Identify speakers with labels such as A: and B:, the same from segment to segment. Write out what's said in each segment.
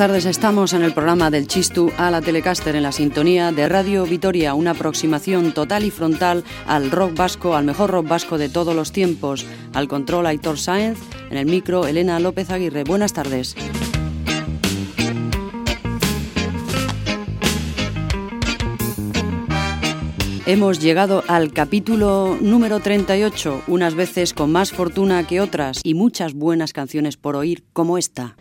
A: Tardes, estamos en el programa del Chistu a la Telecaster en la sintonía de Radio Vitoria, una aproximación total y frontal al rock vasco, al mejor rock vasco de todos los tiempos. Al control Aitor Sáenz, en el micro Elena López Aguirre. Buenas tardes. Hemos llegado al capítulo número 38, unas veces con más fortuna que otras y muchas buenas canciones por oír como esta.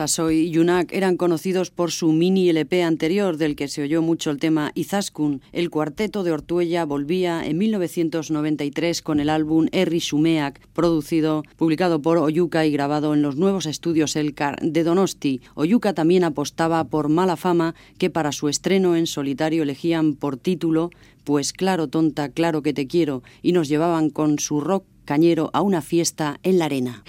A: Sasoy y Yunak eran conocidos por su mini LP anterior, del que se oyó mucho el tema Izaskun. El cuarteto de Ortuella volvía en 1993 con el álbum Erri Sumeak, producido, publicado por Oyuka y grabado en los nuevos estudios Elcar de Donosti. Oyuka también apostaba por Mala Fama, que para su estreno en solitario elegían por título Pues claro, tonta, claro que te quiero, y nos llevaban con su rock cañero a una fiesta en la arena.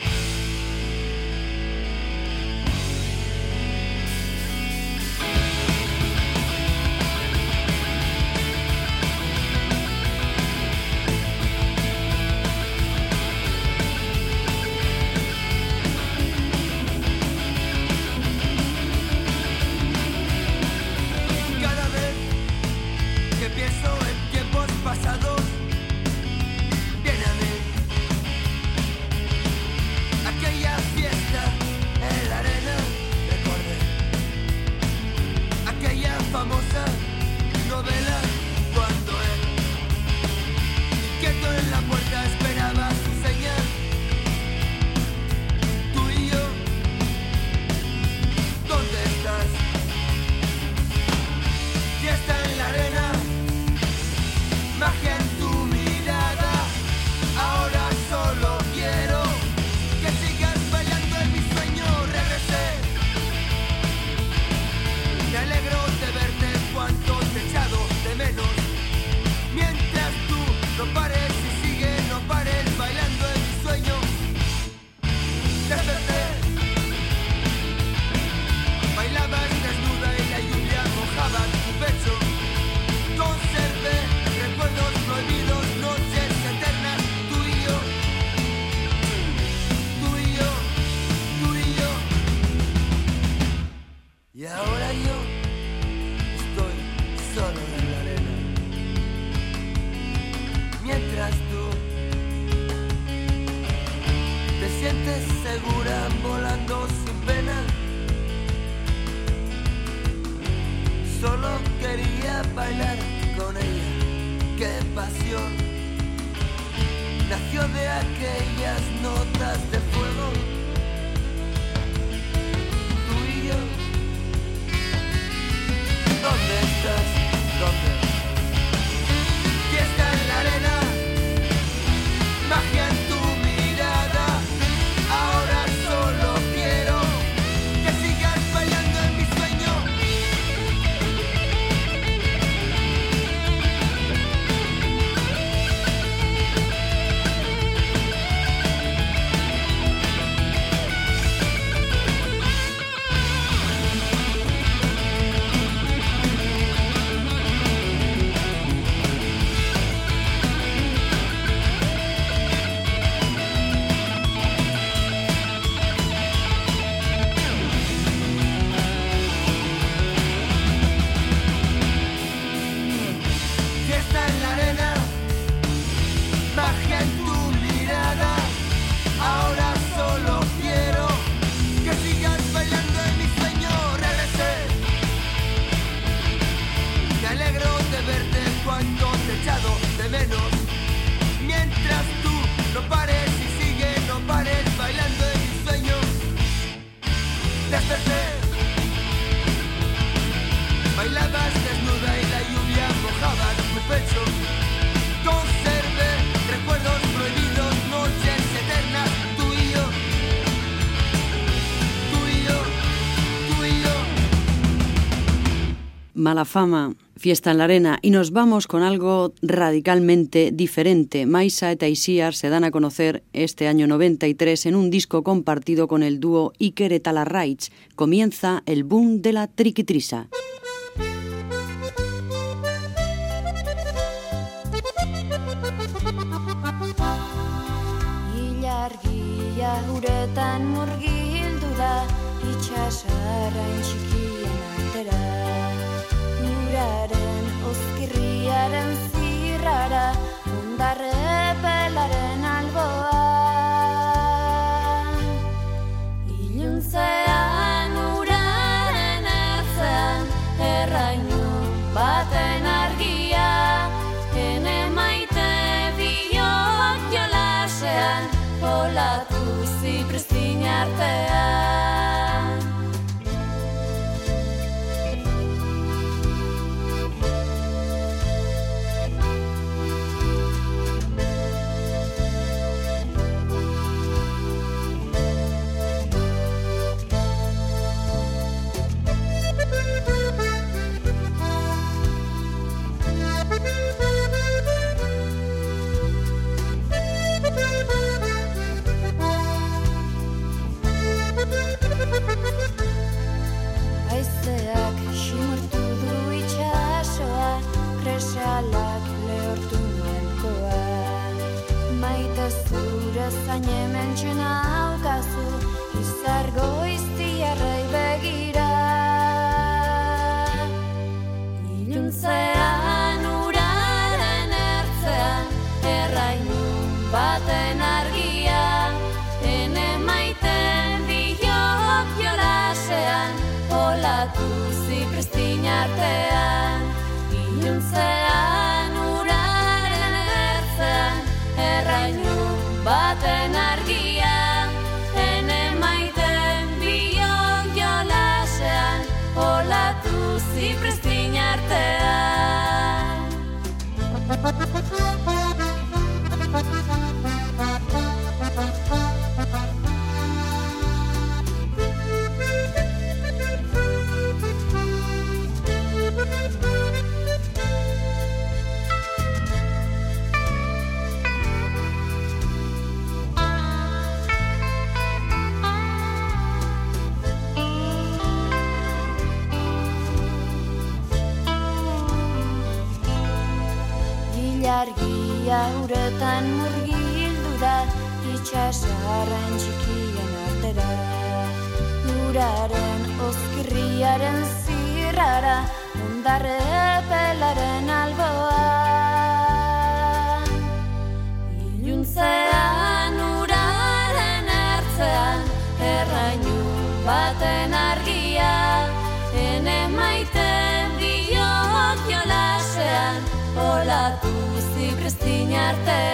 B: Mala fama, fiesta en la arena y nos vamos con algo radicalmente diferente. Maisa y Isiar se dan a conocer este año 93 en un disco compartido con el dúo Iker Etalarraich. Comienza el boom de la triquitrisa.
C: Uraren oskirriaren zirrara Undarre pelaren alboa. Iluntzean uraren ertzen Errainu baten argia. Hene maite biok jolasean Olatu zipristin artean I nemenčená Ha ha ha! zaharren txikien artera. Uraren oskirriaren zirrara Ondarre pelaren alboa. Iluntzean uraren ertzean Errainu baten argia.
D: Ene maiten diok jolasean Olatu ziprestin artean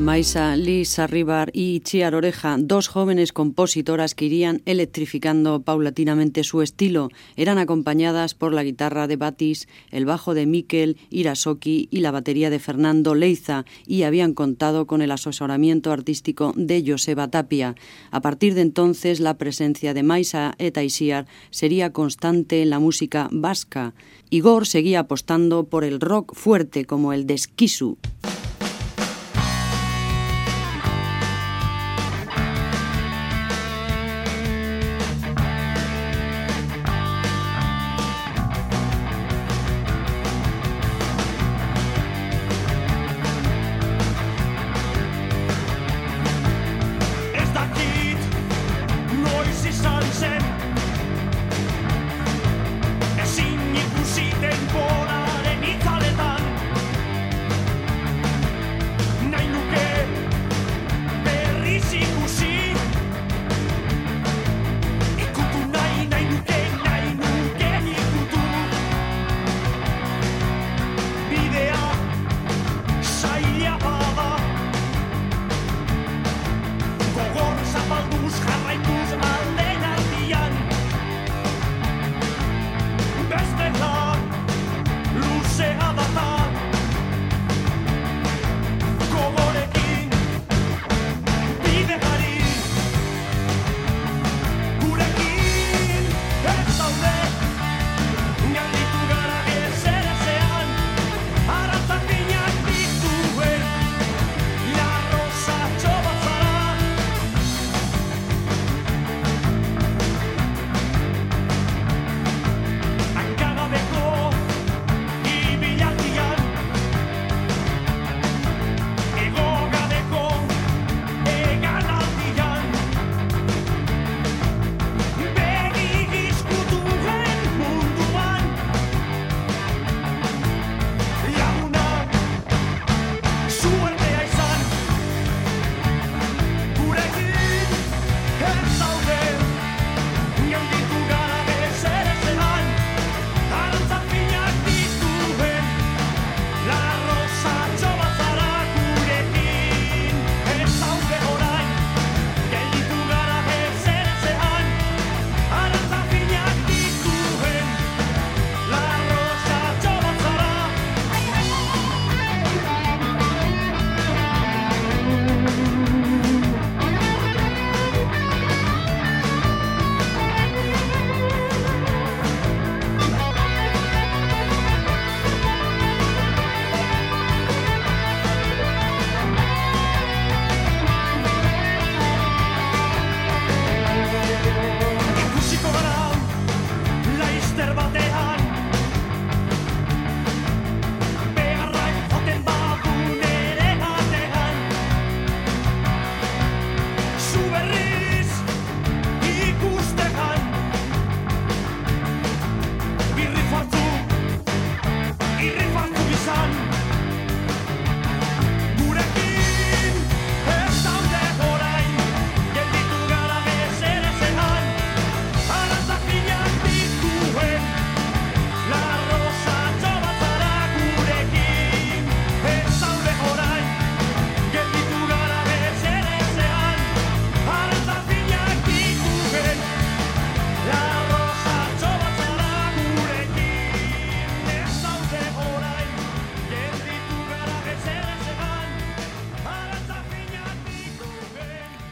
D: Maisa, Liz Arribar y Chiar Oreja, dos jóvenes compositoras que irían electrificando paulatinamente su estilo, eran acompañadas por la guitarra de Batis, el bajo de Mikel Irasoki y la batería de Fernando Leiza y habían contado con el asesoramiento artístico de Joseba Tapia. A partir de entonces, la presencia de Maisa eta Isiar sería constante en la música vasca. Igor seguía apostando por el rock fuerte como el de.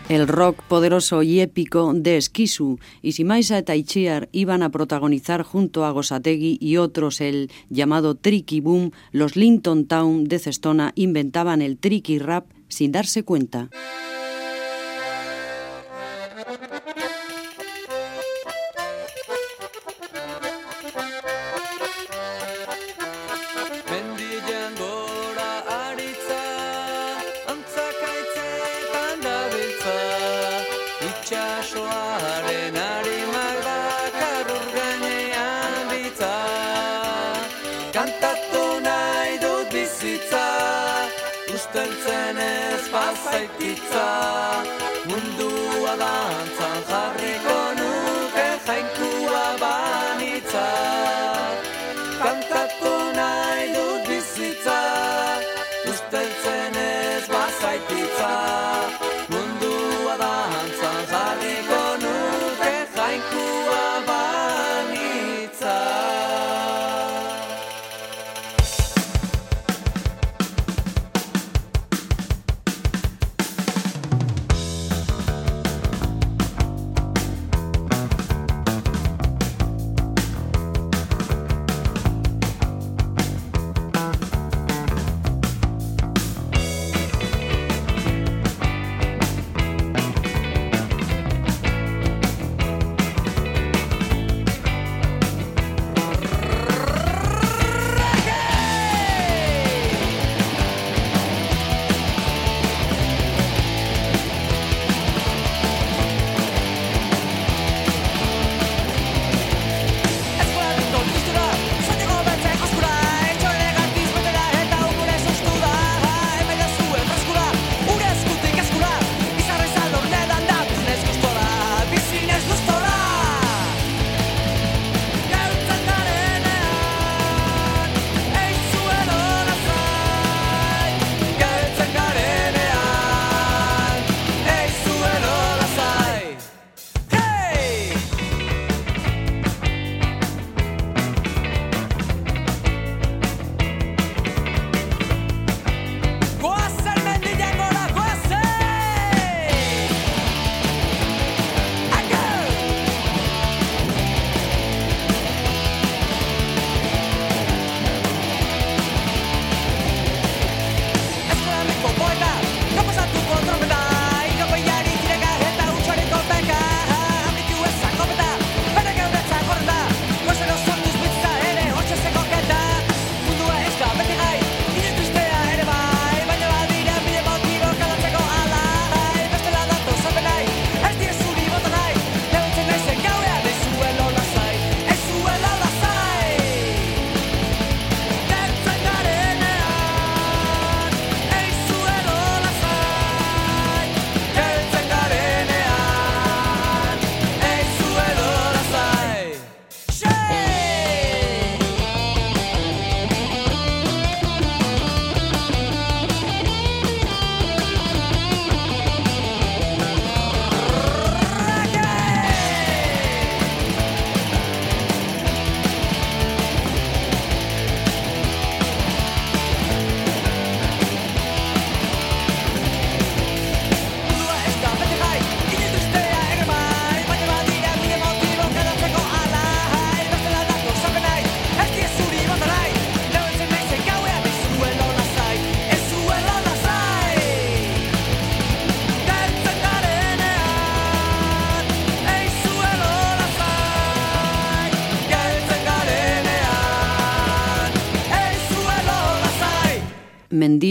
D: El rock poderoso y épico de Esquisu, y si Maisa y iban a protagonizar junto a Gosategui y otros el llamado Tricky Boom, los Linton Town de Cestona inventaban el tricky rap sin darse cuenta.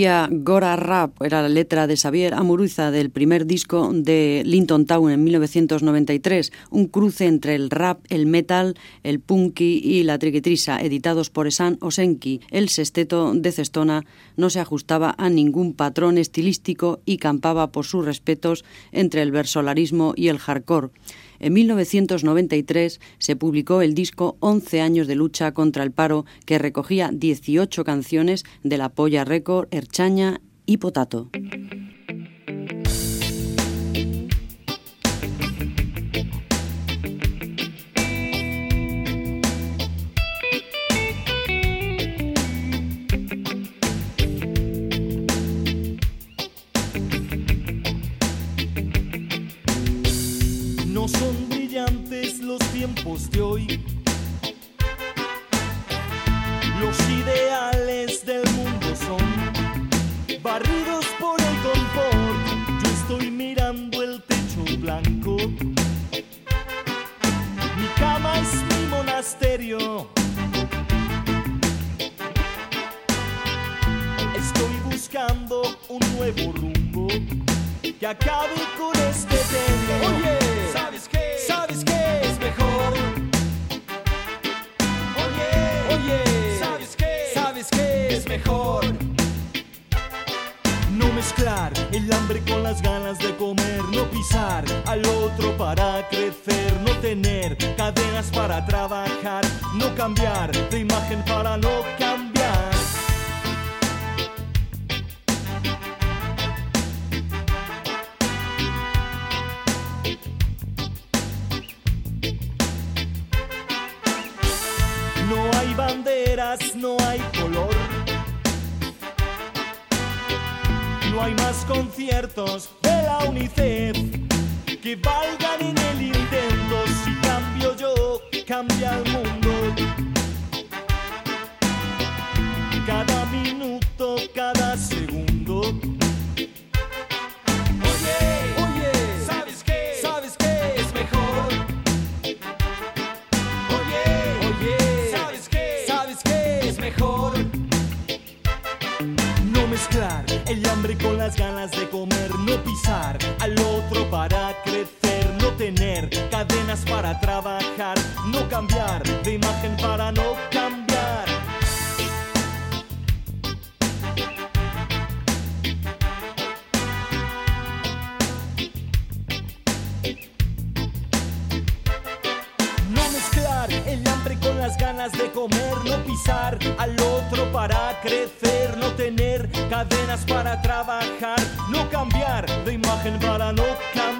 B: Mendía Gora Rap era la letra de Xavier Amuruza del primer disco de Linton Town en 1993, un cruce entre el rap, el metal, el punky y la triquetrisa, editados por Esan Osenki. El sesteto de Cestona no se ajustaba a ningún patrón estilístico y campaba por sus respetos entre el versolarismo y el hardcore. En 1993 se publicó el disco 11 años de lucha contra el paro, que recogía 18 canciones de la Polla Record, Erchaña y Potato.
E: De hoy. Los ideales del mundo son barridos por el confort. Yo estoy mirando el techo blanco. Mi cama es mi monasterio. Estoy buscando un nuevo rumbo que acabe con este tema. Oye, el hambre con las ganas de comer, no pisar al otro para crecer, no tener cadenas para trabajar, no cambiar de imagen para no cambiar. No hay color. No hay más conciertos de la UNICEF que valgan en el intento. Si cambio yo, cambia el mundo. Las ganas de comer, no pisar. Al otro para crecer, no tener cadenas para trabajar, el hambre con las ganas de comer, no pisar al otro para crecer, no tener cadenas para trabajar, no cambiar de imagen para no cambiar.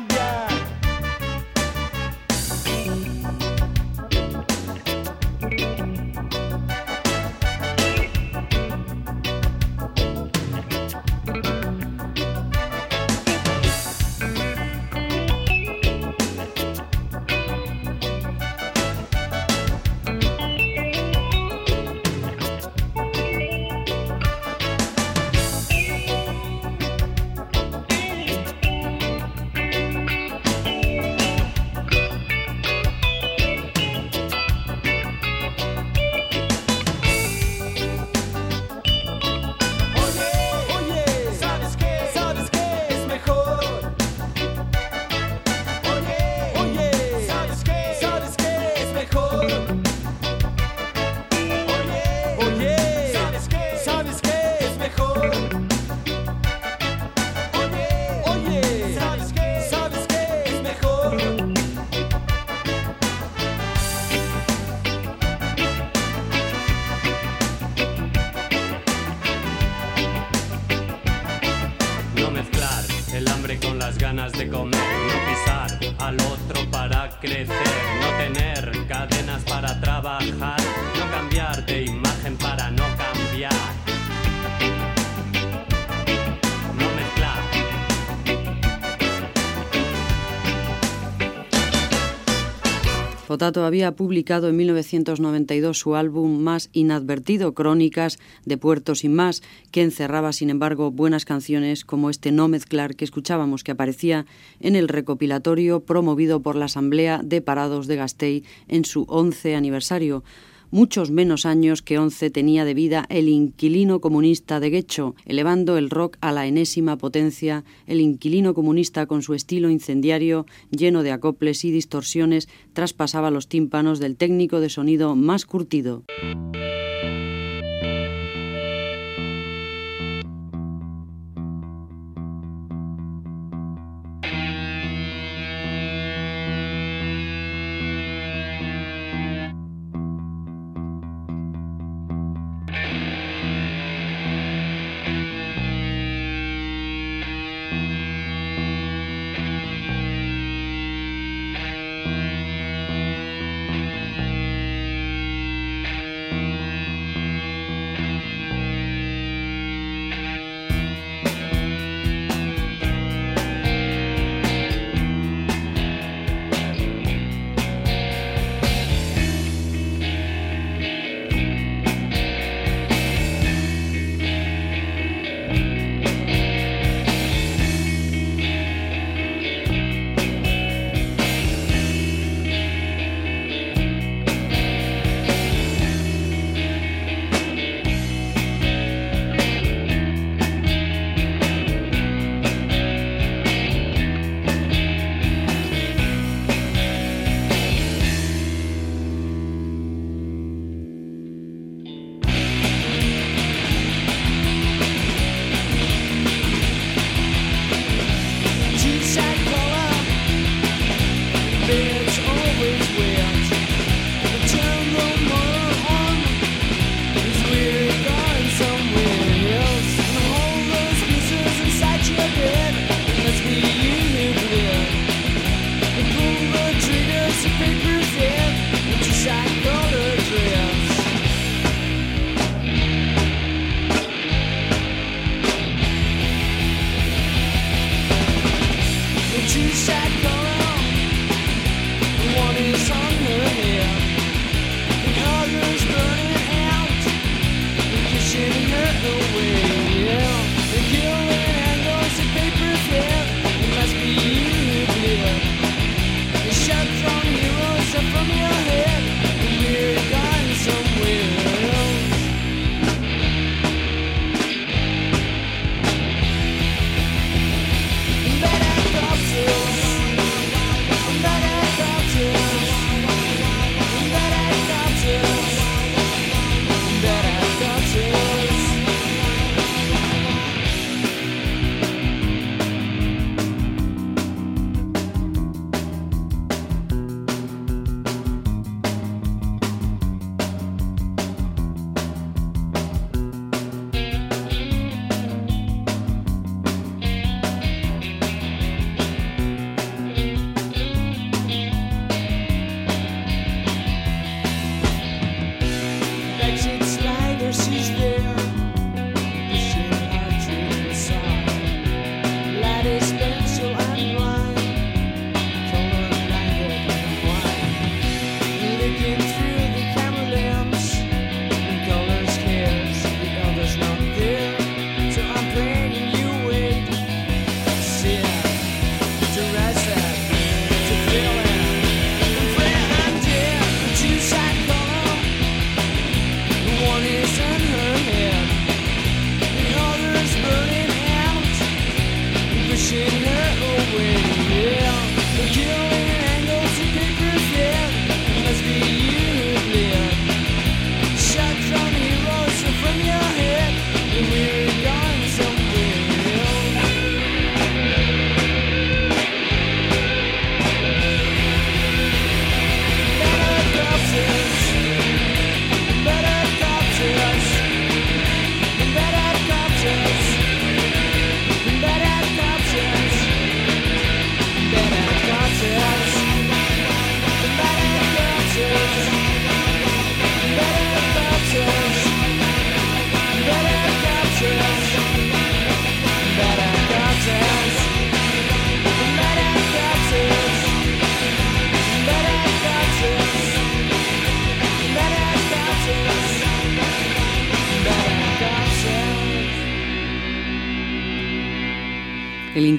B: Potato había publicado en 1992 su álbum más inadvertido, Crónicas de Puertos sin más, que encerraba, sin embargo, buenas canciones como este No Mezclar que escuchábamos, que aparecía en el recopilatorio promovido por la Asamblea de Parados de Gasteiz en su 11 aniversario.
F: Muchos menos años que once tenía de vida el inquilino comunista de Guecho, elevando el rock a la enésima potencia, el inquilino comunista con su estilo incendiario, lleno de acoples y distorsiones, traspasaba los tímpanos del técnico de sonido más curtido.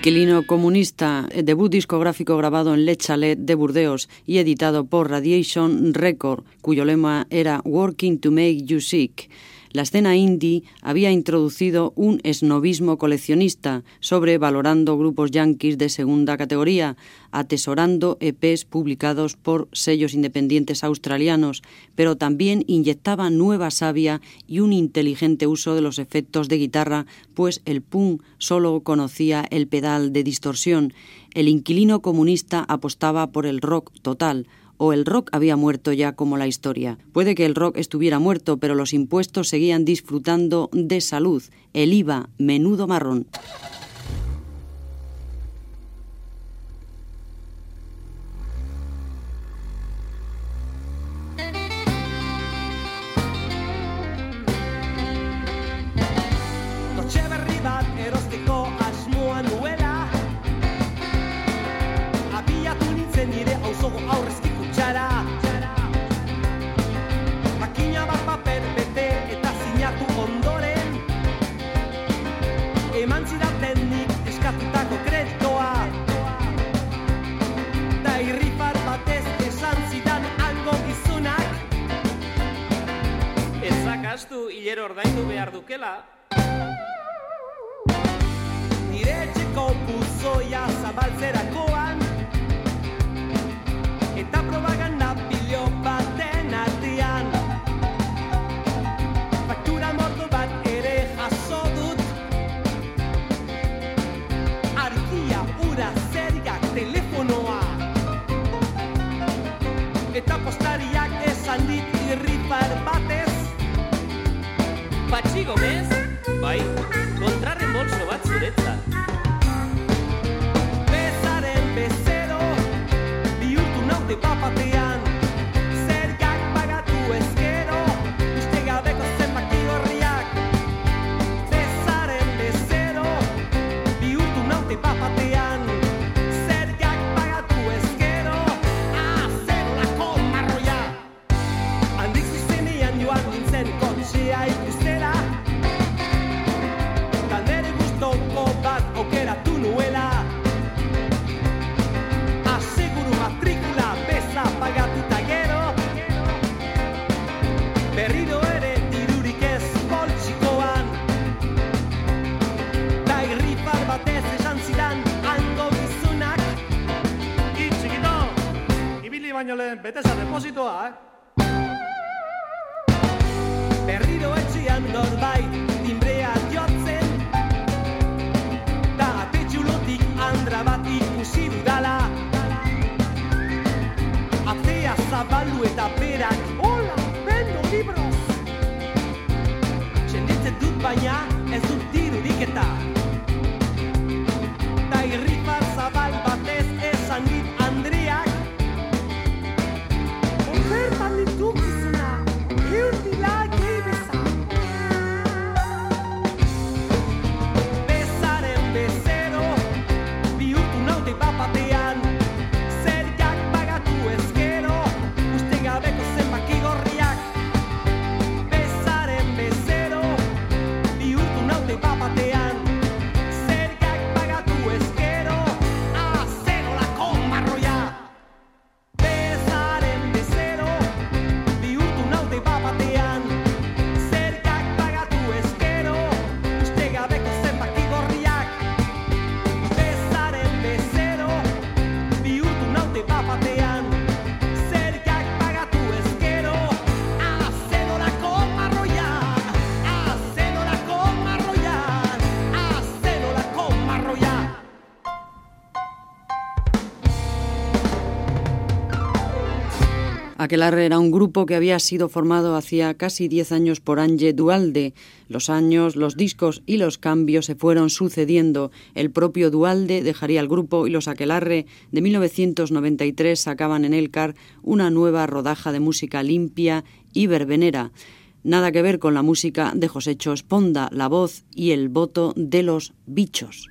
B: Inquilino comunista, eh, debut discográfico grabado en Le Chalet de Burdeos y editado por Radiation Record, cuyo lema era Working to Make You Sick. La escena indie había introducido un esnovismo coleccionista, sobrevalorando grupos yankees de segunda categoría, atesorando EPs publicados por sellos independientes australianos, pero también inyectaba nueva savia y un inteligente uso de los efectos de guitarra, pues el punk solo conocía el pedal de distorsión. El inquilino comunista apostaba por el rock total, o el rock había muerto ya como la historia. Puede que el rock estuviera muerto, pero los impuestos seguían disfrutando de salud, el IVA, menudo marrón.
G: Hilero ordaindu behar dukela.
H: Nire etxeko buzoia zabaltzerakoan Eta propaganda pilo baten artean. Faktura mordo bat ere jaso dut. Argia, ura, zergak, telefonoa. Eta postariak しいとは？
B: Aquelarre era un grupo que había sido formado hacía casi diez años por Ange Dualde. Los años, los discos y los cambios se fueron sucediendo. El propio Dualde dejaría el grupo y los Aquelarre de 1993 sacaban en Elcar una nueva rodaja de música limpia y verbenera. Nada que ver con la música de Josécho Esponda, la voz y el voto de los bichos.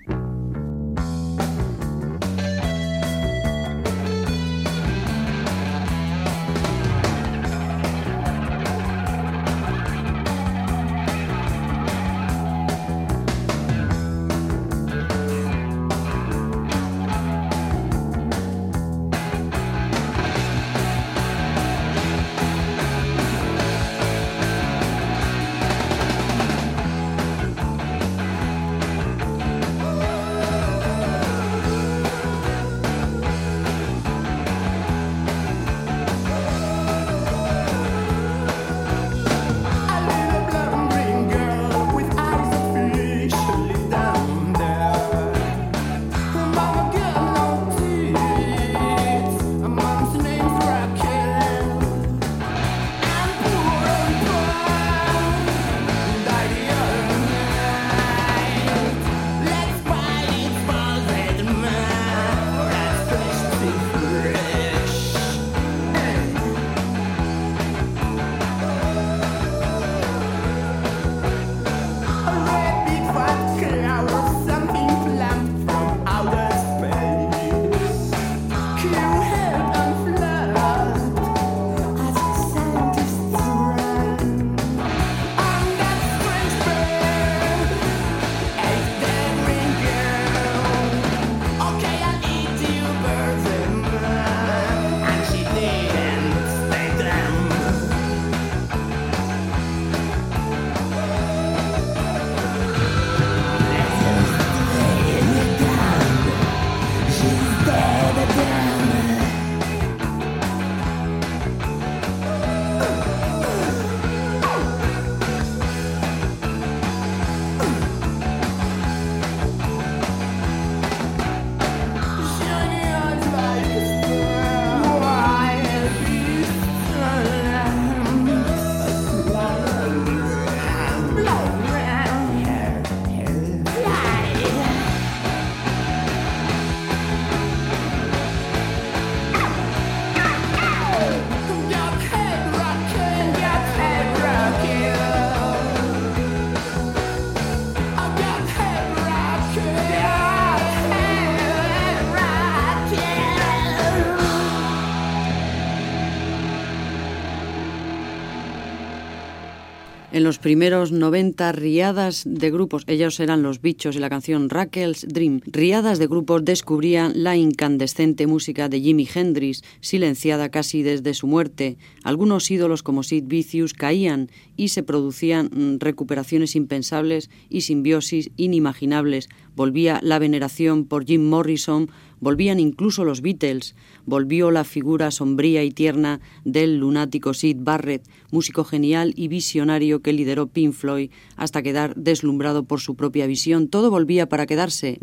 B: En los primeros 90 riadas de grupos, ellos eran los bichos y la canción Raquel's Dream, riadas de grupos descubrían la incandescente música de Jimi Hendrix, silenciada casi desde su muerte. Algunos ídolos como Sid Vicious caían y se producían mm, recuperaciones impensables y simbiosis inimaginables. Volvía la veneración por Jim Morrison, volvían incluso los Beatles, volvió la figura sombría y tierna del lunático Sid Barrett, músico genial y visionario que lideró Pink Floyd hasta quedar deslumbrado por su propia visión. Todo volvía para quedarse.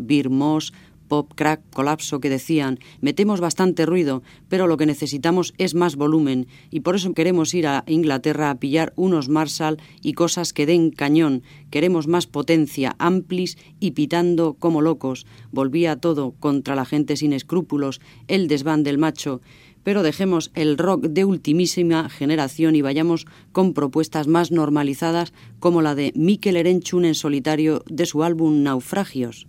B: Pop, crack, colapso que decían, metemos bastante ruido, pero lo que necesitamos es más volumen y por eso queremos ir a Inglaterra a pillar unos Marshall y cosas que den cañón, queremos más potencia, amplis y pitando como locos. Volvía todo contra la gente sin escrúpulos, el desván del macho pero dejemos el rock de ultimísima generación y vayamos con propuestas más normalizadas como la de Mikel Erenchun en solitario de su álbum Naufragios.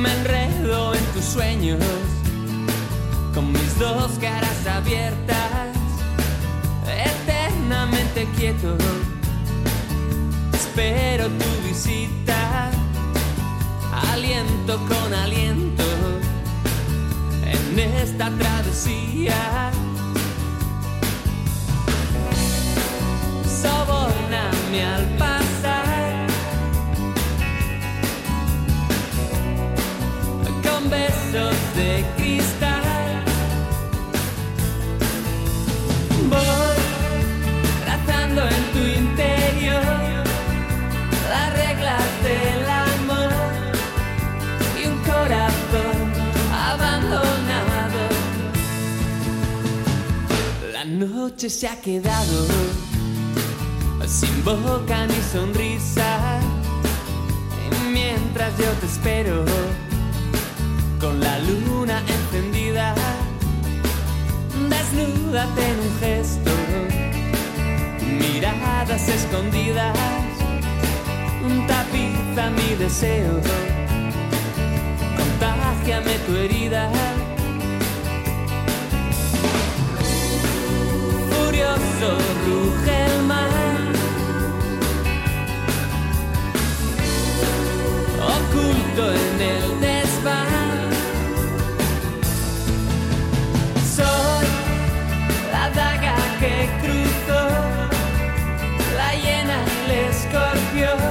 I: me enredo en tus sueños con mis dos caras abiertas, eternamente quieto. Espero tu visita, aliento con aliento en esta travesía. Sobórname al pan. Se ha quedado sin boca ni sonrisa. mientras yo te espero con la luna encendida, desnúdate en un gesto, miradas escondidas, tapiza mi deseo, contagiame tu herida. Furioso el mar. Oculto en el desván. Soy la daga que cruzó, la hiena, el escorpión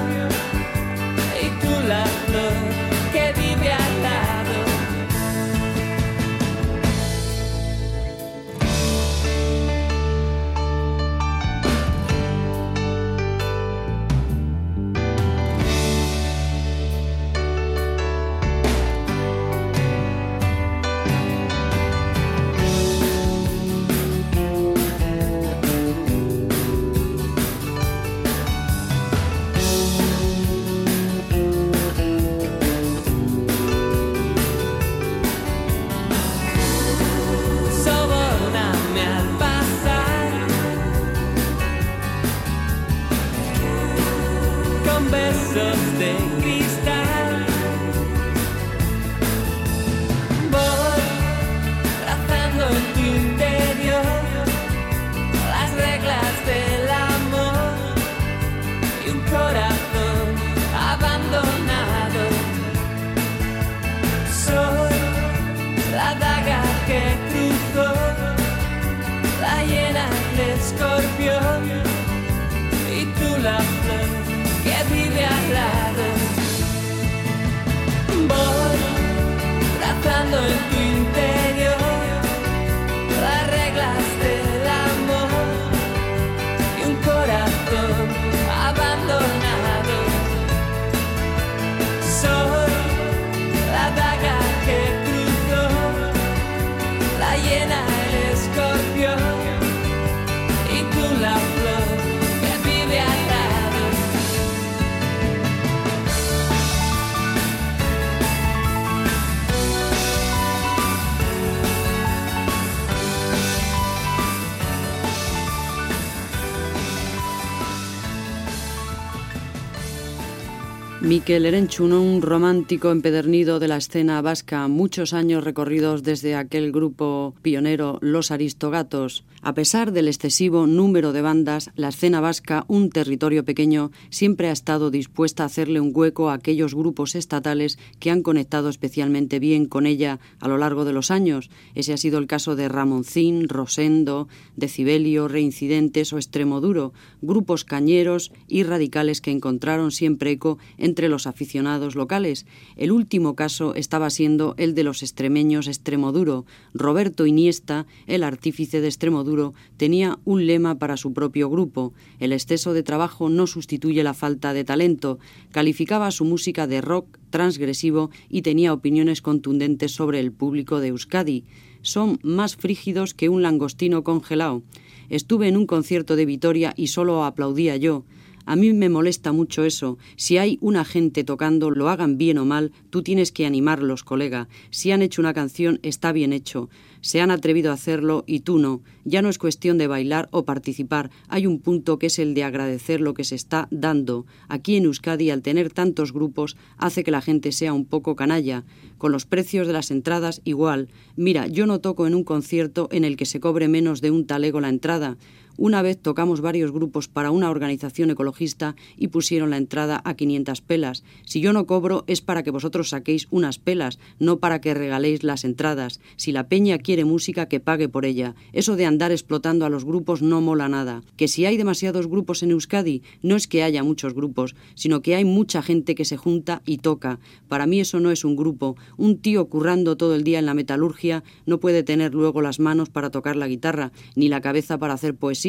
B: Miquel Erenchun, un romántico empedernido de la escena vasca, muchos años recorridos desde aquel grupo pionero Los Aristogatos. A pesar del excesivo número de bandas, la escena vasca, un territorio pequeño, siempre ha estado dispuesta a hacerle un hueco a aquellos grupos estatales que han conectado especialmente bien con ella a lo largo de los años. Ese ha sido el caso de Ramoncín, Rosendo, Decibelio, Reincidentes o Extremoduro, grupos cañeros y radicales que encontraron siempre eco entre los aficionados locales. El último caso estaba siendo el de los extremeños Extremoduro. Roberto Iniesta, el artífice de Extremoduro, tenía un lema para su propio grupo. El exceso de trabajo no sustituye la falta de talento. Calificaba su música de rock transgresivo y tenía opiniones contundentes sobre el público de Euskadi. Son más frígidos que un langostino congelado. Estuve en un concierto de Vitoria y solo aplaudía yo. A mí me molesta mucho eso. Si hay una gente tocando, lo hagan bien o mal, tú tienes que animarlos, colega. Si han hecho una canción, está bien hecho. Se han atrevido a hacerlo y tú no. Ya no es cuestión de bailar o participar. Hay un punto que es el de agradecer lo que se está dando. Aquí en Euskadi, al tener tantos grupos, hace que la gente sea un poco canalla. Con los precios de las entradas, igual. Mira, yo no toco en un concierto en el que se cobre menos de un talego la entrada. Una vez tocamos varios grupos para una organización ecologista y pusieron la entrada a 500 pelas. Si yo no cobro es para que vosotros saquéis unas pelas, no para que regaléis las entradas. Si la peña quiere música, que pague por ella. Eso de andar explotando a los grupos no mola nada. Que si hay demasiados grupos en Euskadi, no es que haya muchos grupos, sino que hay mucha gente que se junta y toca. Para mí eso no es un grupo. Un tío currando todo el día en la metalurgia no puede tener luego las manos para tocar la guitarra, ni la cabeza para hacer poesía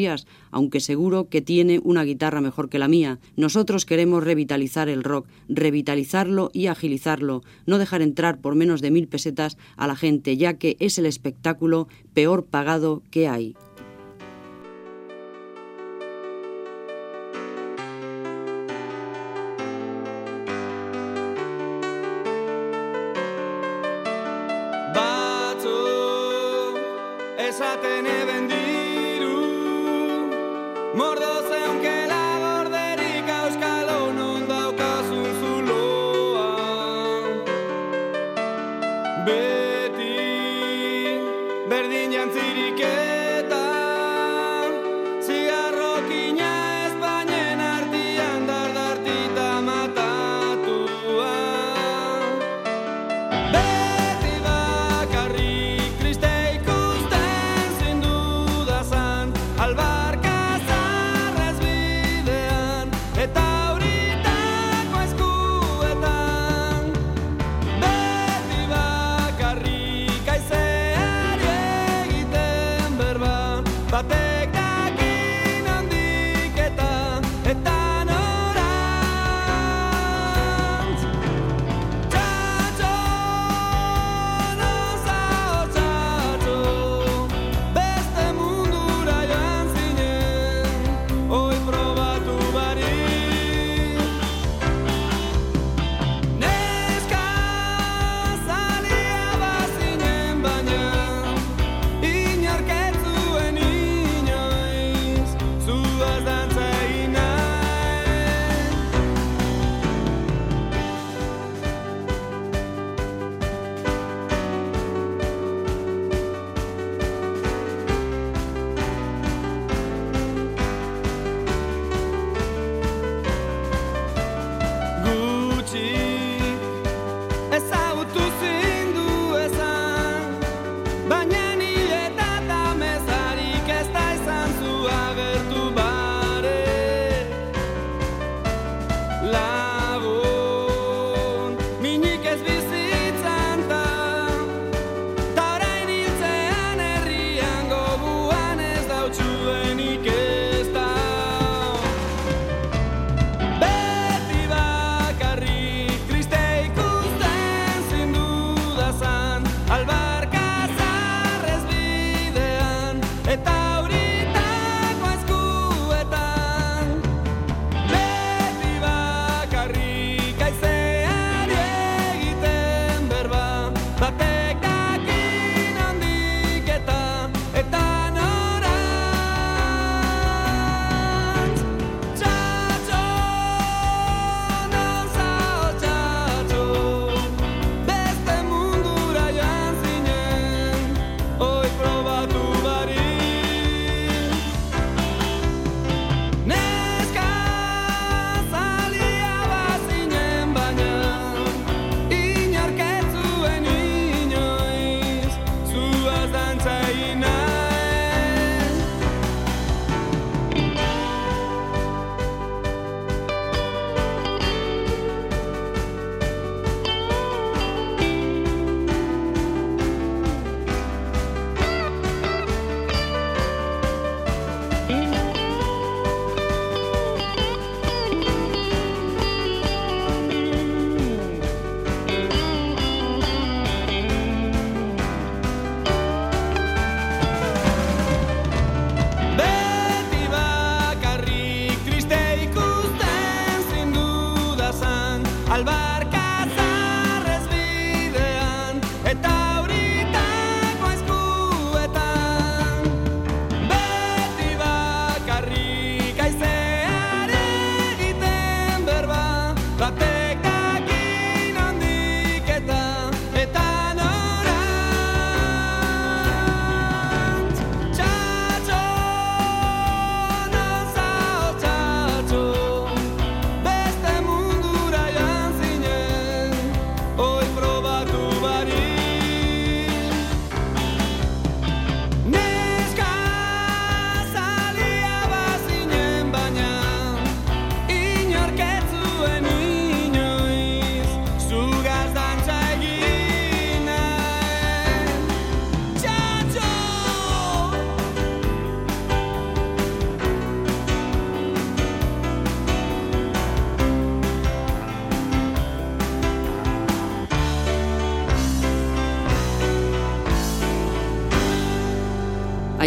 B: aunque seguro que tiene una guitarra mejor que la mía. Nosotros queremos revitalizar el rock, revitalizarlo y agilizarlo, no dejar entrar por menos de mil pesetas a la gente, ya que es el espectáculo peor pagado que hay.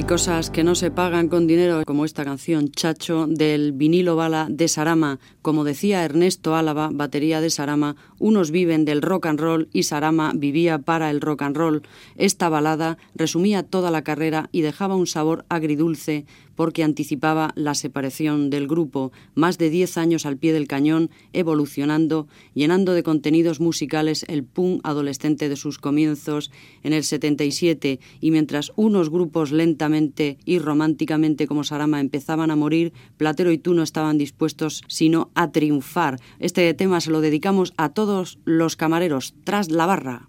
A: Cosas que no se pagan con dinero, como esta canción Chacho del vinilo bala de Sarama. Como decía Ernesto Álava, batería de Sarama, unos viven del rock and roll y Sarama vivía para el rock and roll. Esta balada resumía toda la carrera y dejaba un sabor agridulce porque anticipaba la separación del grupo, más de 10 años al pie del cañón, evolucionando, llenando de contenidos musicales el punk adolescente de sus comienzos en el 77 y mientras unos grupos lentamente y románticamente como Sarama empezaban a morir, Platero y tú no estaban dispuestos sino a triunfar. Este tema se lo dedicamos a todos los camareros tras la barra.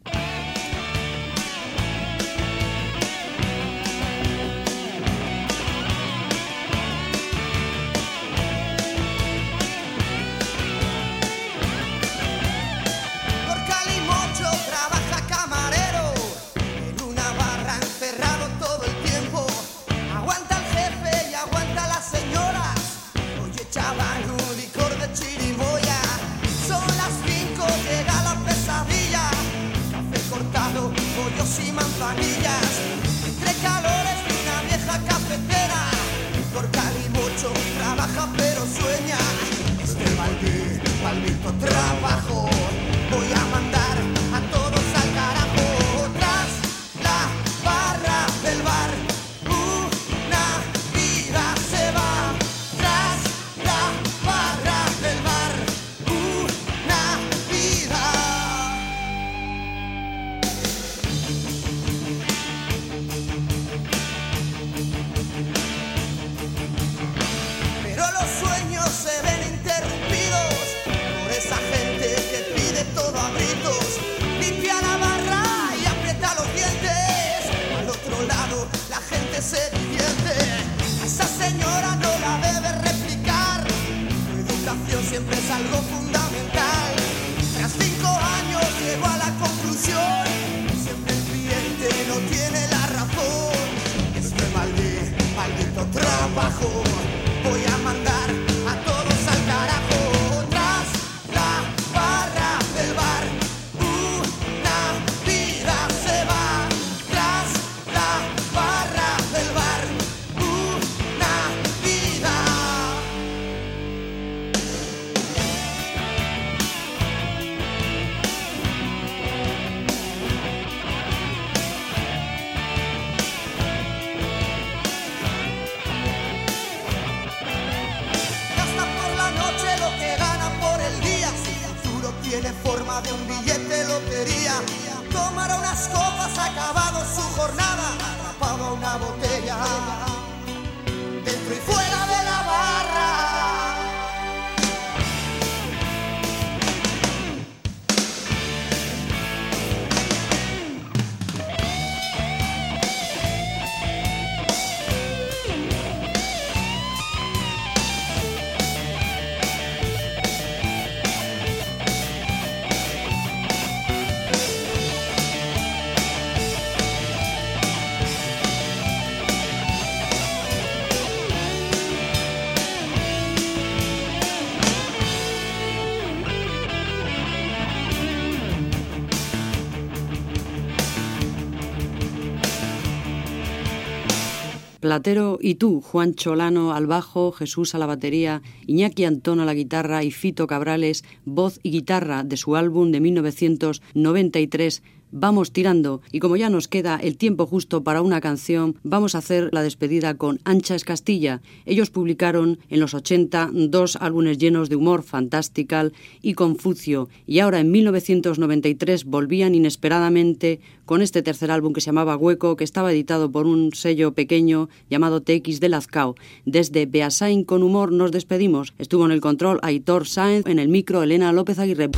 A: Platero y tú, Juan Cholano al bajo, Jesús a la batería, Iñaki Antón a la guitarra y Fito Cabrales, voz y guitarra de su álbum de 1993 vamos tirando y como ya nos queda el tiempo justo para una canción, vamos a hacer la despedida con Ancha es Castilla. Ellos publicaron en los 80 dos álbumes llenos de humor fantastical y Confucio y ahora en 1993 volvían inesperadamente con este tercer álbum que se llamaba Hueco, que estaba editado por un sello pequeño llamado TX de Lazcao. Desde Beasain con humor nos despedimos. Estuvo en el control Aitor Sáenz, en el micro Elena López Aguirre.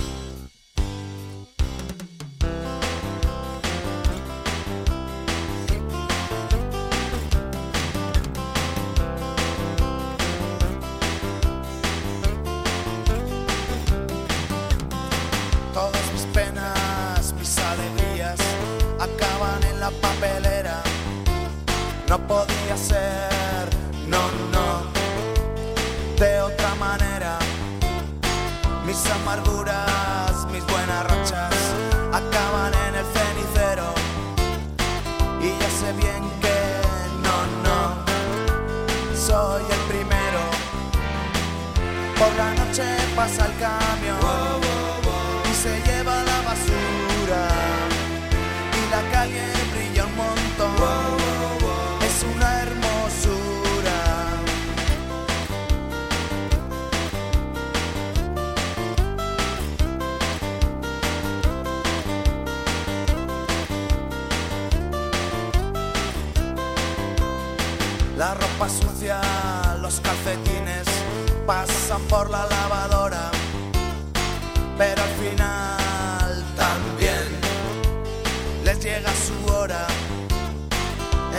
J: Pasa el camión y se lleva la basura y la calle brilla un montón. Es una hermosura. La ropa sucia, los calcetines pasan por la lavadora, pero al final también les llega su hora.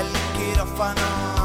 J: El quirófano